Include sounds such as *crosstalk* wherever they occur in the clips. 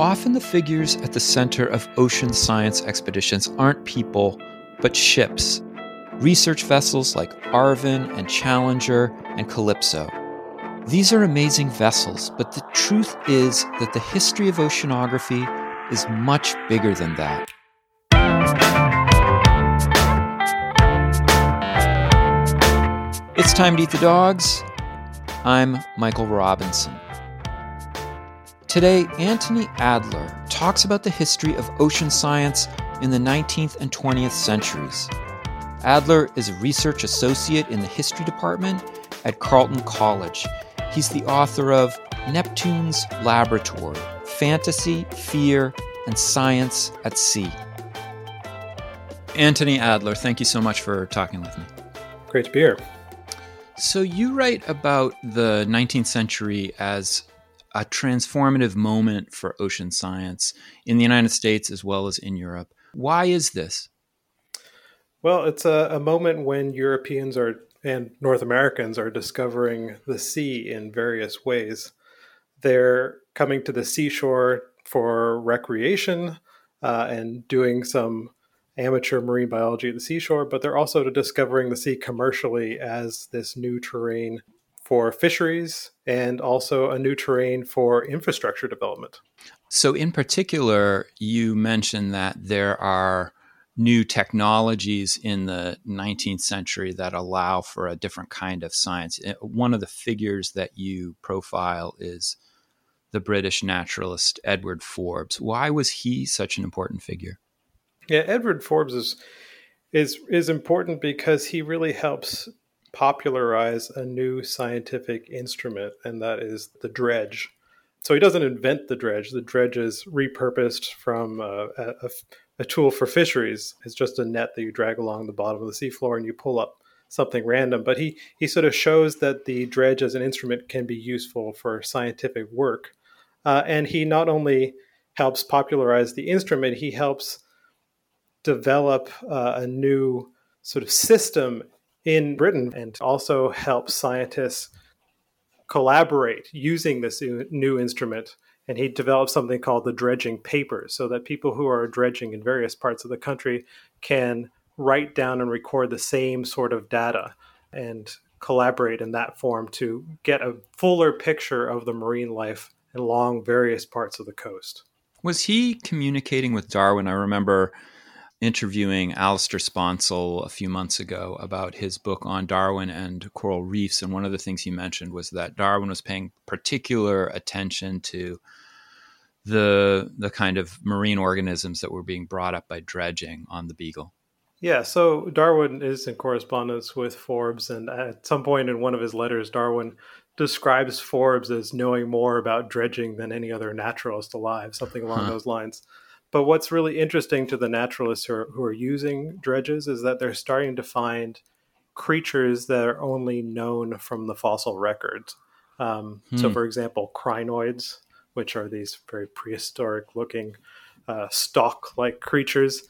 Often the figures at the center of ocean science expeditions aren't people, but ships. Research vessels like Alvin and Challenger and Calypso. These are amazing vessels, but the truth is that the history of oceanography is much bigger than that. It's time to eat the dogs. I'm Michael Robinson. Today, Anthony Adler talks about the history of ocean science in the 19th and 20th centuries. Adler is a research associate in the history department at Carleton College. He's the author of Neptune's Laboratory Fantasy, Fear, and Science at Sea. Anthony Adler, thank you so much for talking with me. Great to be here. So, you write about the 19th century as a transformative moment for ocean science in the United States as well as in Europe. Why is this? Well, it's a, a moment when Europeans are and North Americans are discovering the sea in various ways. They're coming to the seashore for recreation uh, and doing some amateur marine biology at the seashore, but they're also discovering the sea commercially as this new terrain for fisheries and also a new terrain for infrastructure development. So, in particular, you mentioned that there are new technologies in the 19th century that allow for a different kind of science. Uh, one of the figures that you profile is the British naturalist Edward Forbes. Why was he such an important figure? Yeah, Edward Forbes is is is important because he really helps popularize a new scientific instrument, and that is the dredge. So he doesn't invent the dredge. The dredge is repurposed from uh, a, a, a, tool for fisheries. It's just a net that you drag along the bottom of the seafloor and you pull up something random. But he, he sort of shows that the dredge as an instrument can be useful for scientific work. Uh, and he not only helps popularize the instrument, he helps develop uh, a new sort of system in Britain and also help scientists collaborate using this new instrument. And he developed something called the dredging paper so that people who are dredging in various parts of the country can write down and record the same sort of data and collaborate in that form to get a fuller picture of the marine life along various parts of the coast. Was he communicating with Darwin? I remember interviewing Alistair Sponsel a few months ago about his book on Darwin and coral reefs. And one of the things he mentioned was that Darwin was paying particular attention to the the kind of marine organisms that were being brought up by dredging on the Beagle. Yeah, so Darwin is in correspondence with Forbes, and at some point in one of his letters, Darwin describes Forbes as knowing more about dredging than any other naturalist alive, something along huh. those lines. But what's really interesting to the naturalists who are, who are using dredges is that they're starting to find creatures that are only known from the fossil records. Um, hmm. So, for example, crinoids, which are these very prehistoric looking uh, stalk like creatures.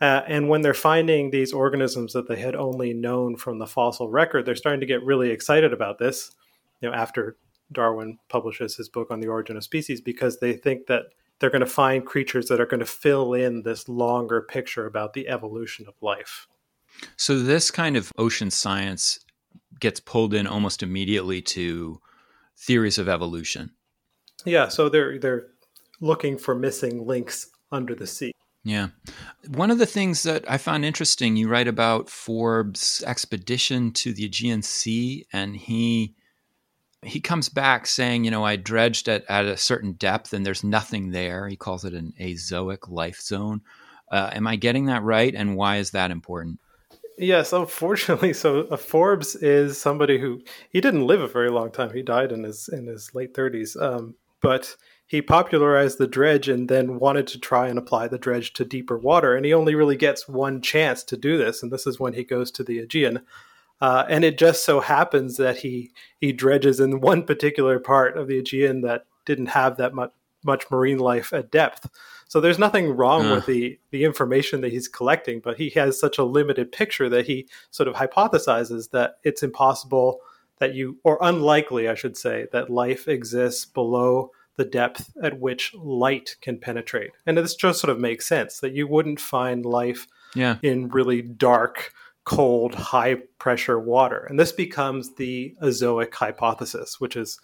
Uh, and when they're finding these organisms that they had only known from the fossil record, they're starting to get really excited about this. You know, after Darwin publishes his book on the origin of species, because they think that they're going to find creatures that are going to fill in this longer picture about the evolution of life. So, this kind of ocean science gets pulled in almost immediately to theories of evolution. Yeah, so they're they're looking for missing links under the sea. Yeah. One of the things that I found interesting, you write about Forbes' expedition to the Aegean Sea, and he he comes back saying, you know, I dredged at, at a certain depth and there's nothing there. He calls it an azoic life zone. Uh, am I getting that right? And why is that important? Yes, unfortunately. So uh, Forbes is somebody who he didn't live a very long time. He died in his in his late thirties. Um, but he popularized the dredge and then wanted to try and apply the dredge to deeper water. And he only really gets one chance to do this, and this is when he goes to the Aegean. Uh, and it just so happens that he he dredges in one particular part of the Aegean that didn't have that much much marine life at depth. So there's nothing wrong uh. with the the information that he's collecting, but he has such a limited picture that he sort of hypothesizes that it's impossible that you or unlikely, I should say, that life exists below the depth at which light can penetrate. And this just sort of makes sense that you wouldn't find life yeah. in really dark, cold, high pressure water. And this becomes the azoic hypothesis, which is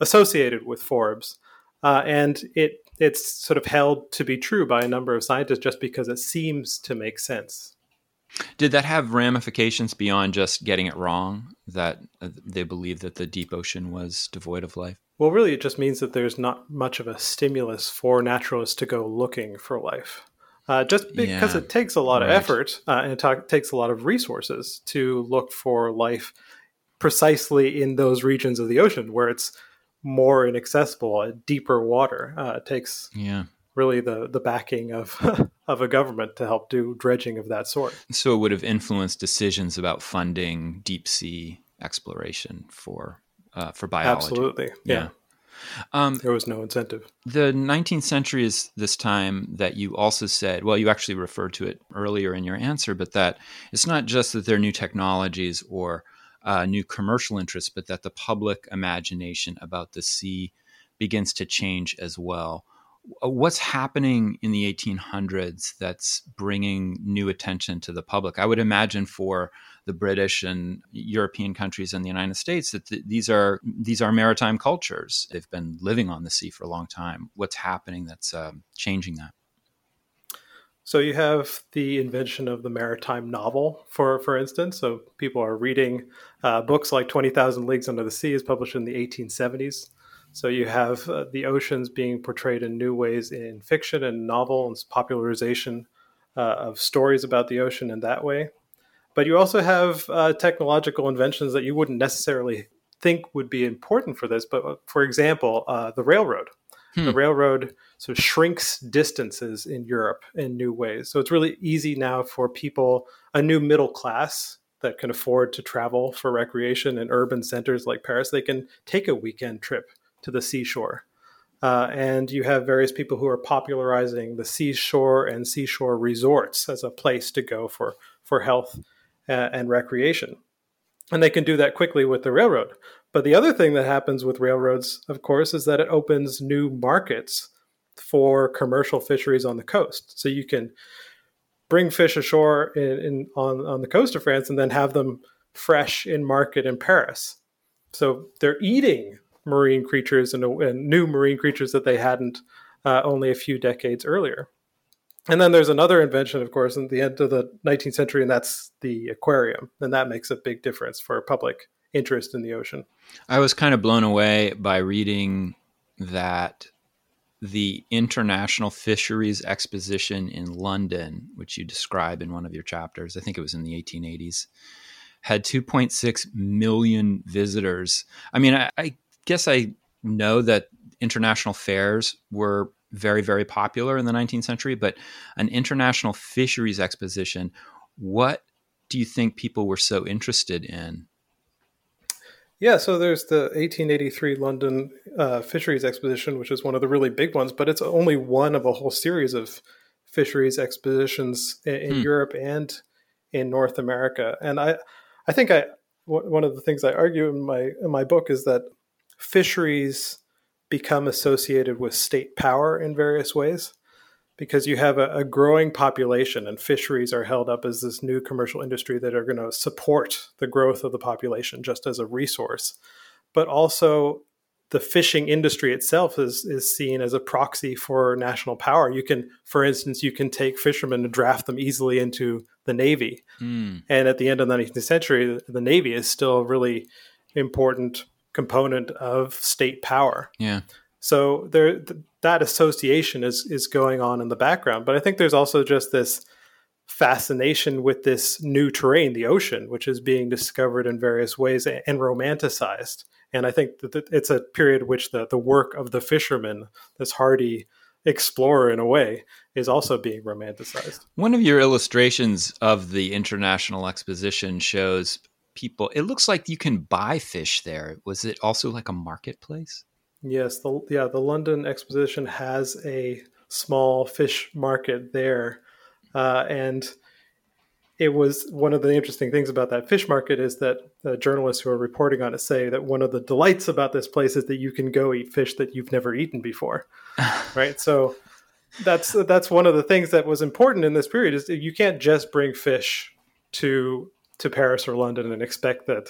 associated with Forbes. Uh, and it it's sort of held to be true by a number of scientists just because it seems to make sense. Did that have ramifications beyond just getting it wrong? That uh, they believe that the deep ocean was devoid of life? Well, really, it just means that there's not much of a stimulus for naturalists to go looking for life. Uh, just because yeah, it takes a lot right. of effort uh, and it ta- takes a lot of resources to look for life precisely in those regions of the ocean where it's more inaccessible, a deeper water. Uh, it takes yeah. really the the backing of *laughs* of a government to help do dredging of that sort. So it would have influenced decisions about funding deep sea exploration for uh, for biology. Absolutely, yeah. yeah. Um, there was no incentive. The 19th century is this time that you also said, well, you actually referred to it earlier in your answer, but that it's not just that there are new technologies or uh, new commercial interests, but that the public imagination about the sea begins to change as well. Uh, what's happening in the 1800s that's bringing new attention to the public? I would imagine for the British and European countries and the United States that th- these are these are maritime cultures. They've been living on the sea for a long time. What's happening that's uh, changing that? So you have the invention of the maritime novel, for for instance. So people are reading uh, books like Twenty Thousand Leagues Under the Sea, is published in the 1870s. So you have uh, the oceans being portrayed in new ways in fiction and novel and popularization uh, of stories about the ocean in that way. But you also have uh, technological inventions that you wouldn't necessarily think would be important for this. But uh, for example, uh, the railroad. Hmm. The railroad sort of shrinks distances in Europe in new ways. So it's really easy now for people, a new middle class that can afford to travel for recreation in urban centers like Paris, they can take a weekend trip to the seashore. Uh, and you have various people who are popularizing the seashore and seashore resorts as a place to go for, for health and recreation. And they can do that quickly with the railroad. But the other thing that happens with railroads, of course, is that it opens new markets for commercial fisheries on the coast. So you can bring fish ashore in, in, on, on the coast of France and then have them fresh in market in Paris. So they're eating marine creatures and, and new marine creatures that they hadn't uh, only a few decades earlier. And then there's another invention, of course, in the end of the 19th century, and that's the aquarium. And that makes a big difference for public interest in the ocean. I was kind of blown away by reading that the International Fisheries Exposition in London, which you describe in one of your chapters, I think it was in the 1880s, had 2.6 million visitors. I mean, I, I guess I know that international fairs were very, very popular in the 19th century, but an international fisheries exposition, what do you think people were so interested in? Yeah, so there's the 1883 London uh, Fisheries Exposition, which is one of the really big ones, but it's only one of a whole series of fisheries expositions in, in hmm. Europe and in North America. And I, I think I one of the things I argue in my in my book is that fisheries become associated with state power in various ways because you have a, a, growing population and fisheries are held up as this new commercial industry that are going to support the growth of the population just as a resource. But also the fishing industry itself is is seen as a proxy for national power. You can for instance you can take fishermen and draft them easily into the navy. Mm. and at the end of the 19th century the navy is still really important component of state power. Yeah. So there, th- that association is is going on in the background, but I think there's also just this fascination with this new terrain, the ocean, which is being discovered in various ways and romanticized. And I think that it's a period which the the work of the fisherman, this hardy explorer in a way, is also being romanticized. One of your illustrations of the International Exposition shows people. It looks like you can buy fish there. Was it also like a marketplace? Yes, the yeah, the London Exposition has a small fish market there, uh, and it was one of the interesting things about that fish market is that the journalists who are reporting on it say that one of the delights about this place is that you can go eat fish that you've never eaten before, *laughs* right? So that's that's one of the things that was important in this period is you can't just bring fish to to Paris or London and expect that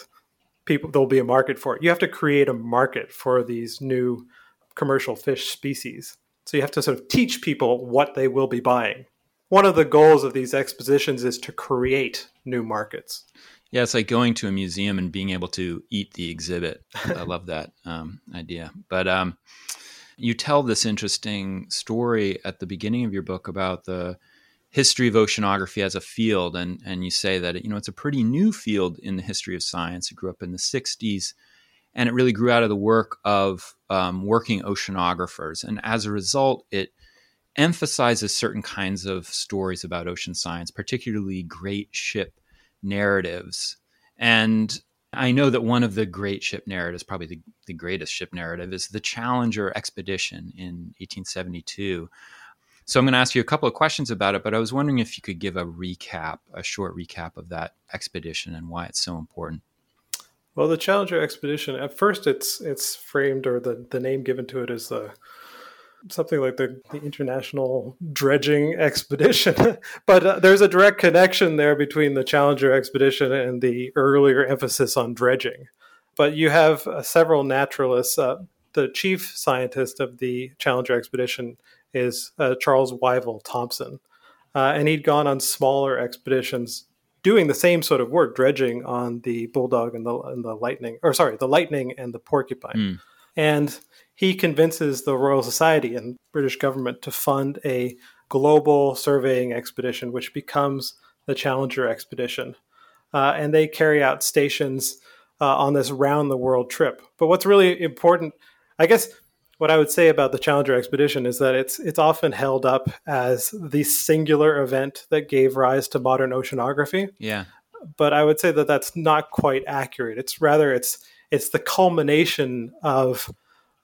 people there'll be a market for it. You have to create a market for these new commercial fish species. So you have to sort of teach people what they will be buying one of the goals of these expositions is to create new markets. Yeah, it's like going to a museum and being able to eat the exhibit. I *laughs* love that um, idea. But um, you tell this interesting story at the beginning of your book about the history of oceanography as a field, and and you say that you know it's a pretty new field in the history of science. It grew up in the '60s, and it really grew out of the work of um, working oceanographers, and as a result, it emphasizes certain kinds of stories about ocean science, particularly great ship narratives. And I know that one of the great ship narratives, probably the, the greatest ship narrative, is the Challenger expedition in 1872. So I'm going to ask you a couple of questions about it, but I was wondering if you could give a recap, a short recap of that expedition and why it's so important. Well, the Challenger expedition, at first it's it's framed or the, the name given to it is the something like the, the International Dredging Expedition. *laughs* but uh, there's a direct connection there between the Challenger expedition and the earlier emphasis on dredging. But you have uh, several naturalists. Uh, the chief scientist of the Challenger expedition is uh, Charles Wyville Thomson. Uh, and he'd gone on smaller expeditions doing the same sort of work, dredging on the Bulldog and the, and the Lightning, or sorry, the Lightning and the Porcupine. Mm. And he convinces the Royal Society and British government to fund a global surveying expedition, which becomes the Challenger expedition. Uh, and they carry out stations uh, on this round the world trip. But what's really important, I guess, what I would say about the Challenger expedition is that it's it's often held up as the singular event that gave rise to modern oceanography. Yeah. But I would say that that's not quite accurate. It's rather it's it's the culmination of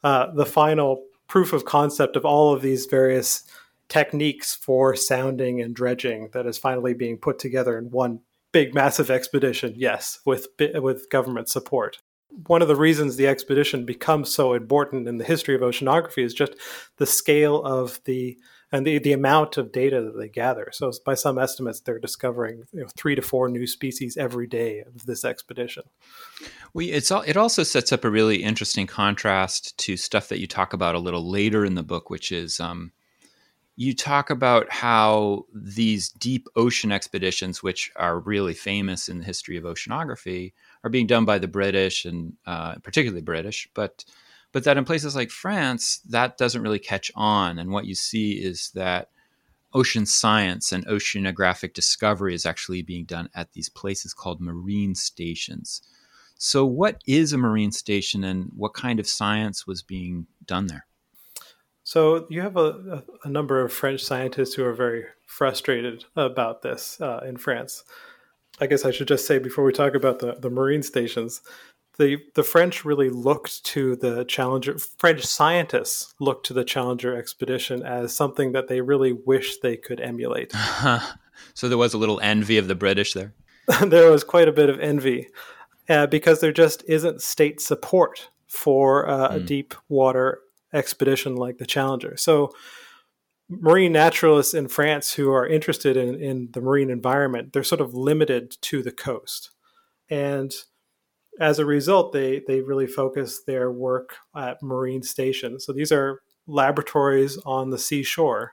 uh, the final proof of concept of all of these various techniques for sounding and dredging that is finally being put together in one big massive expedition yes with with government support one of the reasons the expedition becomes so important in the history of oceanography is just the scale of the and the, the amount of data that they gather. So, by some estimates, they're discovering you know, three to four new species every day of this expedition. We, it's it also sets up a really interesting contrast to stuff that you talk about a little later in the book, which is um, you talk about how these deep ocean expeditions, which are really famous in the history of oceanography, are being done by the British and uh, particularly British, but but that in places like France, that doesn't really catch on. And what you see is that ocean science and oceanographic discovery is actually being done at these places called marine stations. So, what is a marine station and what kind of science was being done there? So, you have a, a number of French scientists who are very frustrated about this uh, in France. I guess I should just say before we talk about the, the marine stations the the French really looked to the Challenger. French scientists looked to the Challenger expedition as something that they really wish they could emulate. *laughs* so there was a little envy of the British there. *laughs* there was quite a bit of envy uh, because there just isn't state support for uh, mm. a hmm. deep water expedition like the Challenger. So marine naturalists in France who are interested in, in the marine environment, they're sort of limited to the coast. And as a result, they they really focus their work at marine stations. So these are laboratories on the seashore,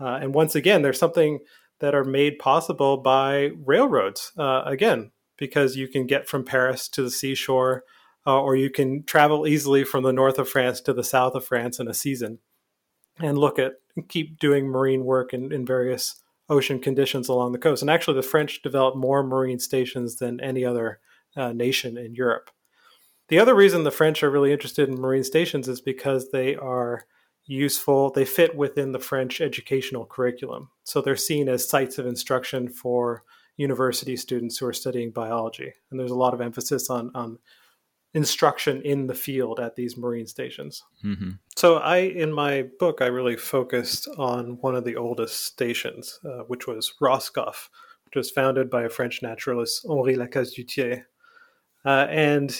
uh, and once again, there's something that are made possible by railroads. Uh, again, because you can get from Paris to the seashore, uh, or you can travel easily from the north of France to the south of France in a season, and look at keep doing marine work in, in various ocean conditions along the coast. And actually, the French developed more marine stations than any other uh, nation in Europe. The other reason the French are really interested in marine stations is because they are useful, they fit within the French educational curriculum. So they're seen as sites of instruction for university students who are studying biology. And there's a lot of emphasis on, on instruction in the field at these marine stations. Mm-hmm. So I, in my book, I really focused on one of the oldest stations, uh, which was Roscoff, which was founded by a French naturalist, Henri Lacaze-Duthiers. Uh, and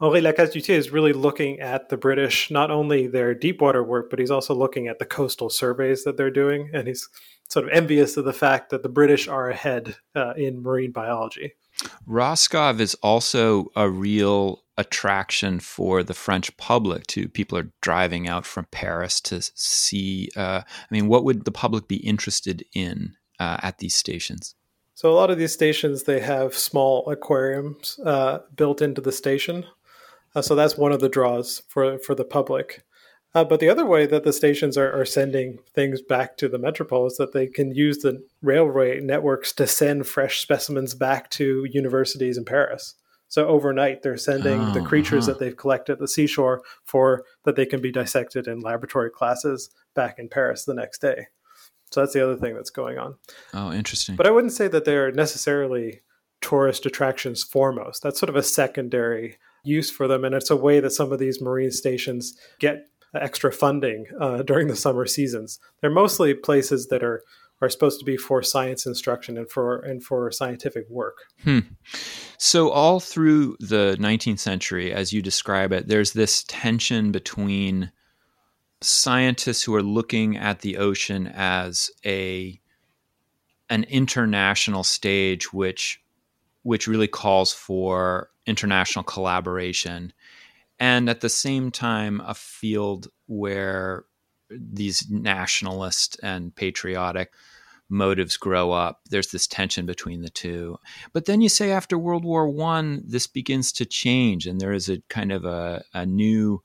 Henri Lacaze-Duthiers is really looking at the British, not only their deep water work, but he's also looking at the coastal surveys that they're doing. And he's sort of envious of the fact that the British are ahead uh, in marine biology. Roscoff is also a real attraction for the French public too. People are driving out from Paris to see. Uh, I mean, what would the public be interested in uh, at these stations? So a lot of these stations they have small aquariums uh, built into the station, uh, so that's one of the draws for for the public. Uh, but the other way that the stations are, are, sending things back to the metropole is that they can use the railway networks to send fresh specimens back to universities in Paris. So overnight, they're sending oh, the creatures uh-huh. that they've collected at the seashore for that they can be dissected in laboratory classes back in Paris the next day. So that's the other thing that's going on. Oh, interesting. But I wouldn't say that they're necessarily tourist attractions foremost. That's sort of a secondary use for them, and it's a way that some of these marine stations get extra funding uh, during the summer seasons. They're mostly places that are are supposed to be for science instruction and for and for scientific work. Hmm. So all through the 19th century, as you describe it, there's this tension between scientists who are looking at the ocean as a an international stage which which really calls for international collaboration and at the same time a field where these nationalist and patriotic motives grow up. There's this tension between the two. But then you say after world war one this begins to change and there is a kind of a, a new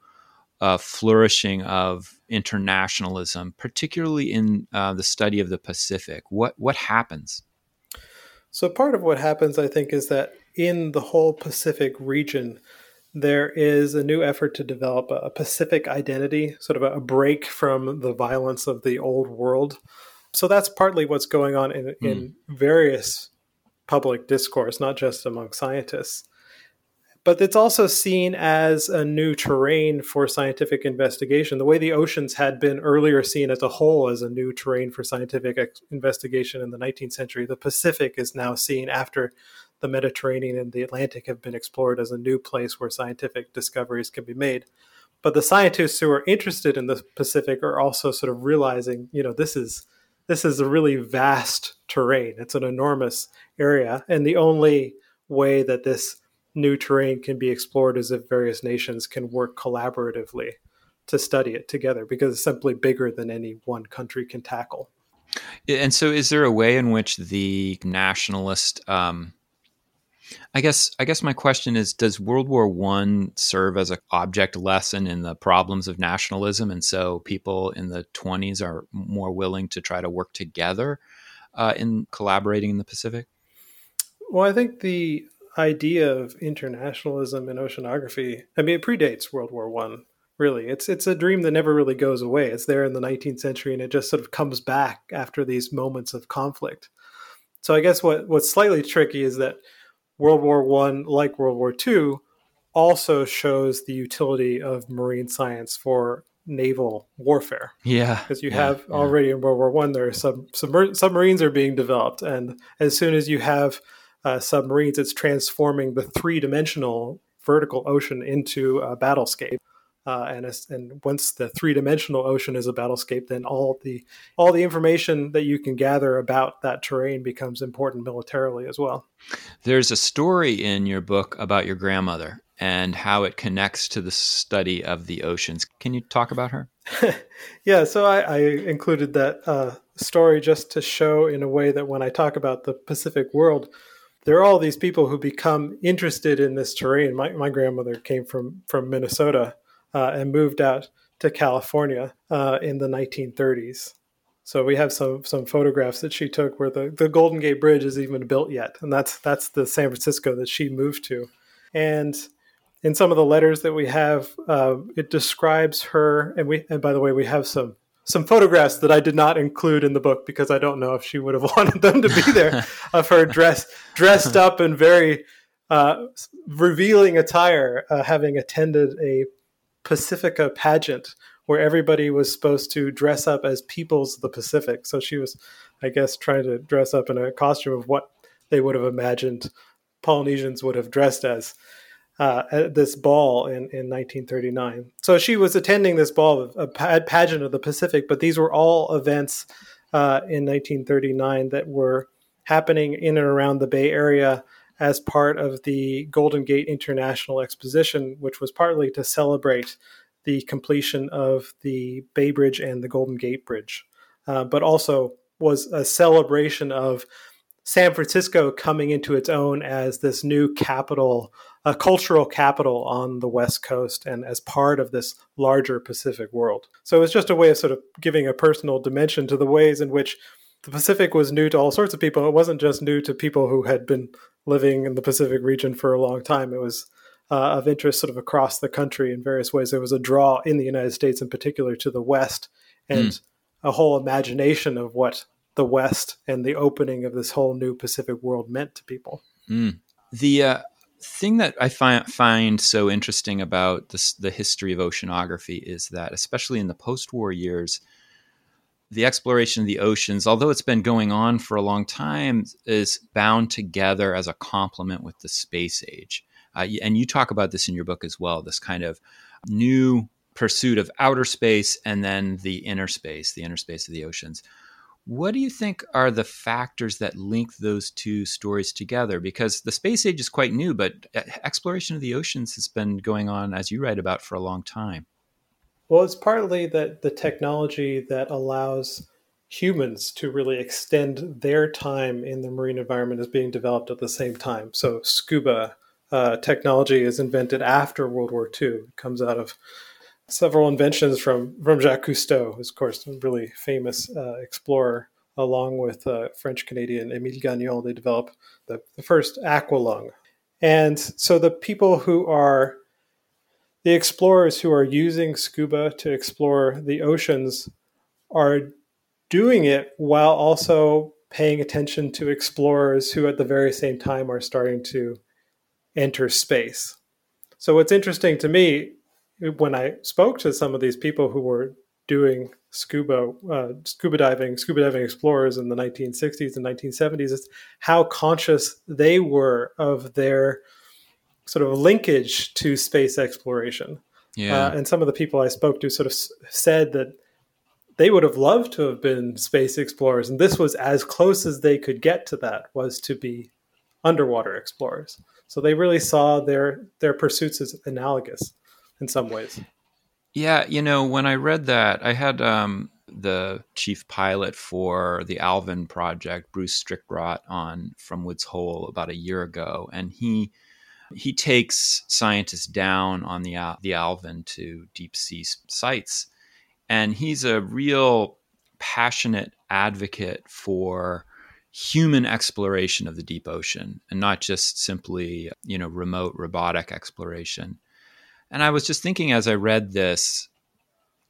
uh, flourishing of internationalism particularly in uh, the study of the pacific. What what happens? So part of what happens i think is that in the whole pacific region there is a new effort to develop a Pacific identity, sort of a break from the violence of the old world. So that's partly what's going on in, mm. in various public discourse, not just among scientists. But it's also seen as a new terrain for scientific investigation. The way the oceans had been earlier seen as a whole as a new terrain for scientific investigation in the 19th century, the Pacific is now seen after the Mediterranean and the Atlantic have been explored as a new place where scientific discoveries can be made. But the scientists who are interested in the Pacific are also sort of realizing, you know, this is this is a really vast terrain. It's an enormous area, and the only way that this new terrain can be explored is if various nations can work collaboratively to study it together because it's simply bigger than any one country can tackle. And so, is there a way in which the nationalist um, I guess I guess my question is: Does World War One serve as an object lesson in the problems of nationalism, and so people in the twenties are more willing to try to work together uh, in collaborating in the Pacific? Well, I think the idea of internationalism in oceanography, I mean, it predates World War One. Really, it's it's a dream that never really goes away. It's there in the 19th century, and it just sort of comes back after these moments of conflict. So I guess what what's slightly tricky is that World War One, like World War Two, also shows the utility of marine science for naval warfare. Yeah, because you yeah, have yeah. already in World War One there are some submarines are being developed, and as soon as you have uh, submarines, it's transforming the three dimensional vertical ocean into a battlescape. Uh, and and once the three dimensional ocean is a battlescape, then all the all the information that you can gather about that terrain becomes important militarily as well. There's a story in your book about your grandmother and how it connects to the study of the oceans. Can you talk about her? *laughs* yeah, so I, I included that uh, story just to show in a way that when I talk about the Pacific world, there are all these people who become interested in this terrain. My, my grandmother came from from Minnesota uh, and moved out to California uh, in the 1930s. So we have some some photographs that she took where the, the Golden Gate Bridge is even built yet, and that's that's the San Francisco that she moved to. And in some of the letters that we have, uh, it describes her. And we and by the way, we have some some photographs that I did not include in the book because I don't know if she would have *laughs* wanted them to be there *laughs* of her dressed dressed up in very uh, revealing attire, uh, having attended a Pacifica pageant where everybody was supposed to dress up as peoples of the Pacific. So she was, I guess, trying to dress up in a costume of what they would have imagined Polynesians would have dressed as uh, at this ball in, in 1939. So she was attending this ball, a pageant of the Pacific, but these were all events uh, in 1939 that were happening in and around the Bay Area as part of the Golden Gate International Exposition, which was partly to celebrate the completion of the Bay Bridge and the Golden Gate Bridge, uh, but also was a celebration of San Francisco coming into its own as this new capital, a cultural capital on the West Coast and as part of this larger Pacific world. So it's just a way of sort of giving a personal dimension to the ways in which the Pacific was new to all sorts of people. It wasn't just new to people who had been living in the Pacific region for a long time. It was uh, of interest sort of across the country in various ways. There was a draw in the United States, in particular, to the West and mm. a whole imagination of what the West and the opening of this whole new Pacific world meant to people. Mm. The uh, thing that I find find so interesting about this, the history of oceanography is that, especially in the post-war years, the exploration of the oceans, although it's been going on for a long time, is bound together as a complement with the space age. Uh, and you talk about this in your book as well. This kind of new pursuit of outer space and then the inner space, the inner space of the oceans. What do you think are the factors that link those two stories together? Because the space age is quite new, but exploration of the oceans has been going on, as you write about, for a long time. Well, it's partly that the technology that allows humans to really extend their time in the marine environment is being developed at the same time. So, scuba uh, technology is invented after World War II. It comes out of several inventions from, from Jacques Cousteau, who's, of course, a really famous uh, explorer, along with uh, French Canadian Emile Gagnan. They develop the, the first aqualung. And so the people who are the explorers who are using scuba to explore the oceans are doing it while also paying attention to explorers who at the very same time are starting to enter space. So what's interesting to me when I spoke to some of these people who were doing scuba uh, scuba diving scuba diving explorers in the 1960s and 1970s is how conscious they were of their sort of linkage to space exploration. Yeah. Uh, and some of the people I spoke to sort of said that they would have loved to have been space explorers, and this was as close as they could get to that was to be underwater explorers. So they really saw their their pursuits as analogous in some ways. Yeah, you know, when I read that, I had um, the chief pilot for the Alvin project, Bruce Strickrot, on from Woods Hole about a year ago, and he he takes scientists down on the the Alvin to deep sea sites, and he's a real passionate advocate for human exploration of the deep ocean and not just simply you know remote robotic exploration. And I was just thinking as I read this,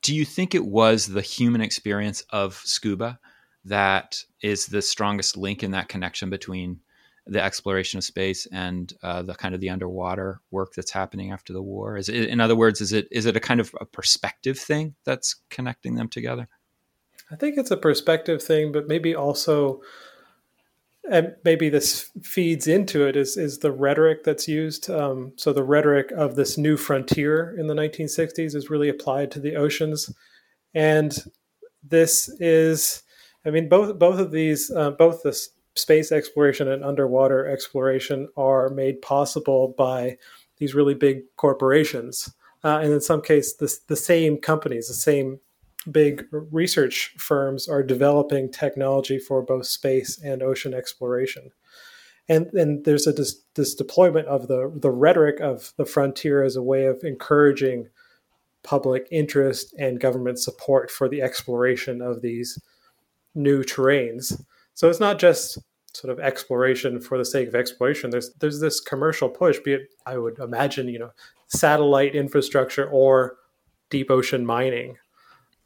do you think it was the human experience of scuba that is the strongest link in that connection between the exploration of space and uh, the kind of the underwater work that's happening after the war? Is it, in other words, is it is it a kind of a perspective thing that's connecting them together? I think it's a perspective thing, but maybe also, and maybe this feeds into it is is the rhetoric that's used. Um, so the rhetoric of this new frontier in the 1960s is really applied to the oceans, and this is, I mean, both both of these, uh, both this space exploration and underwater exploration are made possible by these really big corporations. Uh, and in some cases, the, the same companies, the same big research firms are developing technology for both space and ocean exploration. And, and there's a this, this deployment of the, the rhetoric of the frontier as a way of encouraging public interest and government support for the exploration of these new terrains. So it's not just sort of exploration for the sake of exploration. There's there's this commercial push, be it I would imagine, you know, satellite infrastructure or deep ocean mining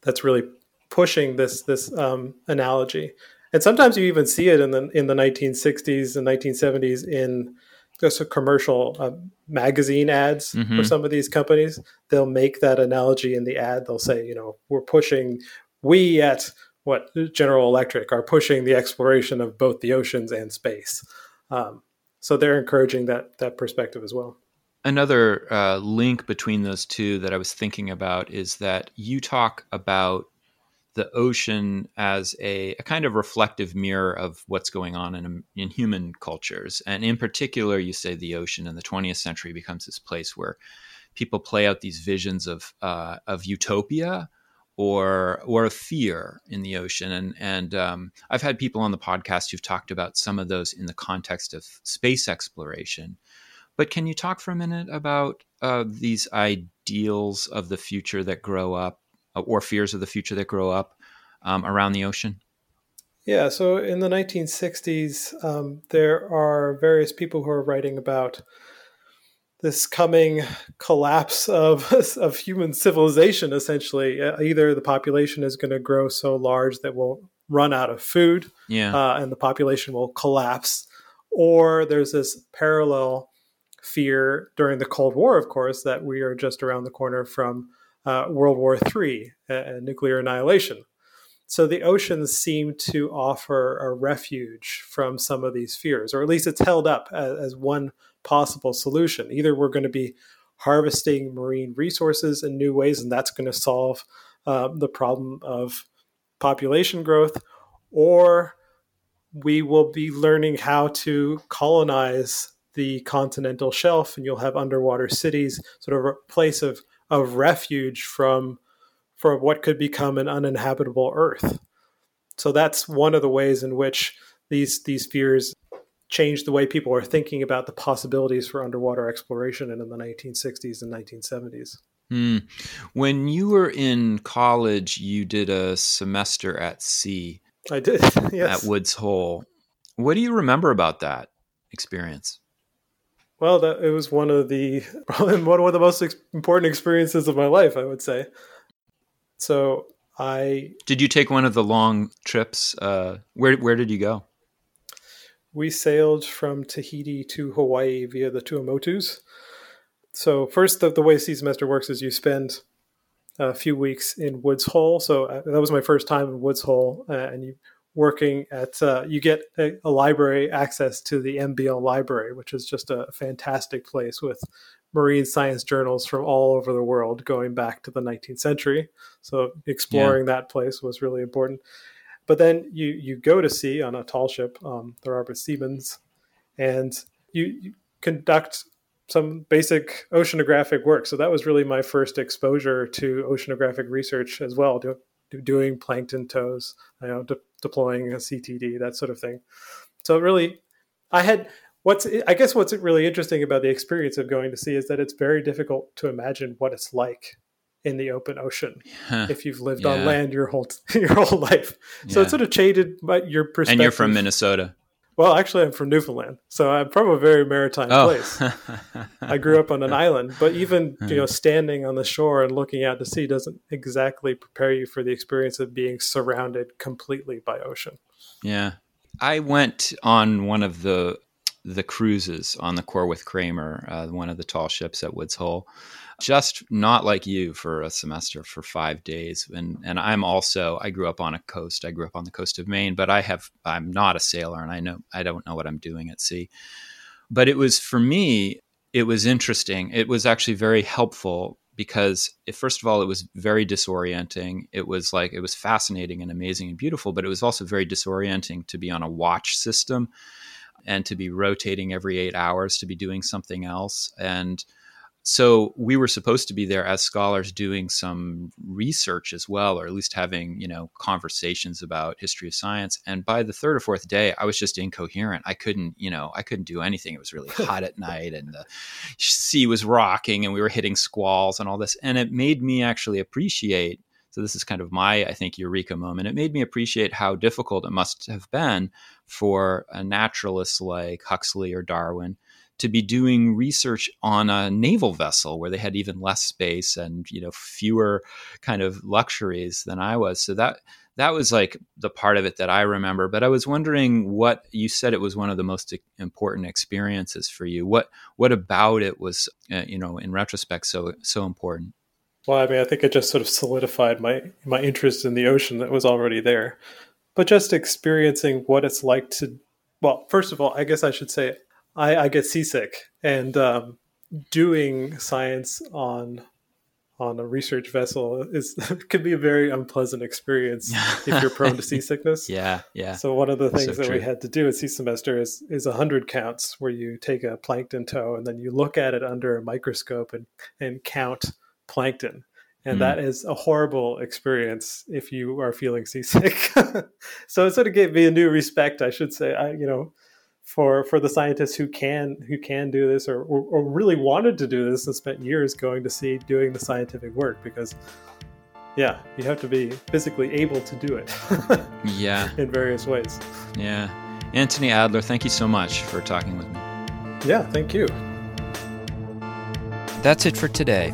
that's really pushing this this um, analogy. And sometimes you even see it in the in the 1960s and 1970s in just commercial uh, magazine ads mm-hmm. for some of these companies. They'll make that analogy in the ad. They'll say, you know, we're pushing we at what General Electric are pushing the exploration of both the oceans and space. Um, so they're encouraging that that perspective as well. Another uh, link between those two that I was thinking about is that you talk about the ocean as a, a, kind of reflective mirror of what's going on in, in human cultures. And in particular, you say the ocean in the 20th century becomes this place where people play out these visions of, uh, of utopia or or a fear in the ocean. And and um, I've had people on the podcast who've talked about some of those in the context of space exploration. But can you talk for a minute about uh, these ideals of the future that grow up, uh, or fears of the future that grow up um, around the ocean? Yeah, so in the 1960s, um, there are various people who are writing about this coming collapse of *laughs* of human civilization. Essentially, uh, either the population is going to grow so large that we'll run out of food, yeah, uh, and the population will collapse, or there's this parallel fear during the Cold War, of course, that we are just around the corner from uh, World War III, uh, nuclear annihilation. So the oceans seem to offer a refuge from some of these fears, or at least it's held up as, as one possible solution. Either we're going to be harvesting marine resources in new ways, and that's going to solve uh, the problem of population growth, or we will be learning how to colonize the continental shelf, and you'll have underwater cities, sort of a place of, of refuge from from what could become an uninhabitable Earth. So that's one of the ways in which these these fears changed the way people are thinking about the possibilities for underwater exploration in the 1960s and 1970s. Hmm. When you were in college, you did a semester at sea. I did, *laughs* yes. At Woods Hole. What do you remember about that experience? Well, that, it was one of the *laughs* one of the most ex- important experiences of my life, I would say. So I did you take one of the long trips? Uh, where where did you go? We sailed from Tahiti to Hawaii via the Tuamotus. So first, the, the way Sea Semester works is you spend a few weeks in Woods Hole. So uh, that was my first time in Woods Hole, uh, and you working at uh, you get a, a, library access to the MBL library, which is just a fantastic place with marine science journals from all over the world going back to the 19th century. So exploring yeah. that place was really important. But then you you go to sea on a tall ship, um, the Robert Seamans, and you, you, conduct some basic oceanographic work. So that was really my first exposure to oceanographic research as well, do, do, doing plankton tows, you know, de- deploying a CTD, that sort of thing. So really, I had what's I guess what's really interesting about the experience of going to sea is that it's very difficult to imagine what it's like in the open ocean if you've lived yeah. on land your whole *laughs* your whole life. So yeah. it sort of changed your perspective. And you're from Minnesota. Well, actually, I'm from Newfoundland, so I'm from a very maritime oh. place. *laughs* I grew up on an island, but even you know, standing on the shore and looking out to sea doesn't exactly prepare you for the experience of being surrounded completely by ocean. Yeah, I went on one of the the cruises on the Corwith Cramer, uh, one of the tall ships at Woods Hole, just not like you for a semester for five days. And and I'm also I grew up on a coast. I grew up on the coast of Maine, but I have I'm not a sailor, and I know I don't know what I'm doing at sea. But it was for me. It was interesting. It was actually very helpful because it, first of all, it was very disorienting. It was like it was fascinating and amazing and beautiful, but it was also very disorienting to be on a watch system and to be rotating every eight hours to be doing something else and so we were supposed to be there as scholars doing some research as well or at least having you know conversations about history of science. And by the third or fourth day i was just incoherent. I couldn't you know i couldn't do anything. It was really *laughs* hot at night and the sea was rocking and we were hitting squalls and all this. And it made me actually appreciate so this is kind of my i think eureka moment. It made me appreciate how difficult it must have been for a naturalist like huxley or darwin to be doing research on a naval vessel where they had even less space and you know fewer kind of luxuries than I was. So that that was like the part of it that I remember. But I was wondering what you said it was one of the most important experiences for you. What what about it was uh, you know in retrospect so so important? Well, I mean, I think it just sort of solidified my my interest in the ocean that was already there. But just experiencing what it's like to well, first of all, I guess I should say I, I get seasick, and um, doing science on on a research vessel is *laughs* could be a very unpleasant experience if you're prone to *laughs* seasickness. Yeah, yeah. So one of the things So that we had to do at sea semester is is a hundred counts, where you take a plankton tow and then you look at it under a microscope and and count plankton. And Mm. that is a horrible experience if you are feeling seasick. *laughs* so it sort of gave me a new respect, I should say. I, you know, for for the scientists who can who can do this or, or, or really wanted to do this and spent years going to sea doing the scientific work because yeah you have to be physically able to do it *laughs* Yeah, in various ways yeah. Antony Adler, thank you so much for talking with me. yeah thank you That's it for today.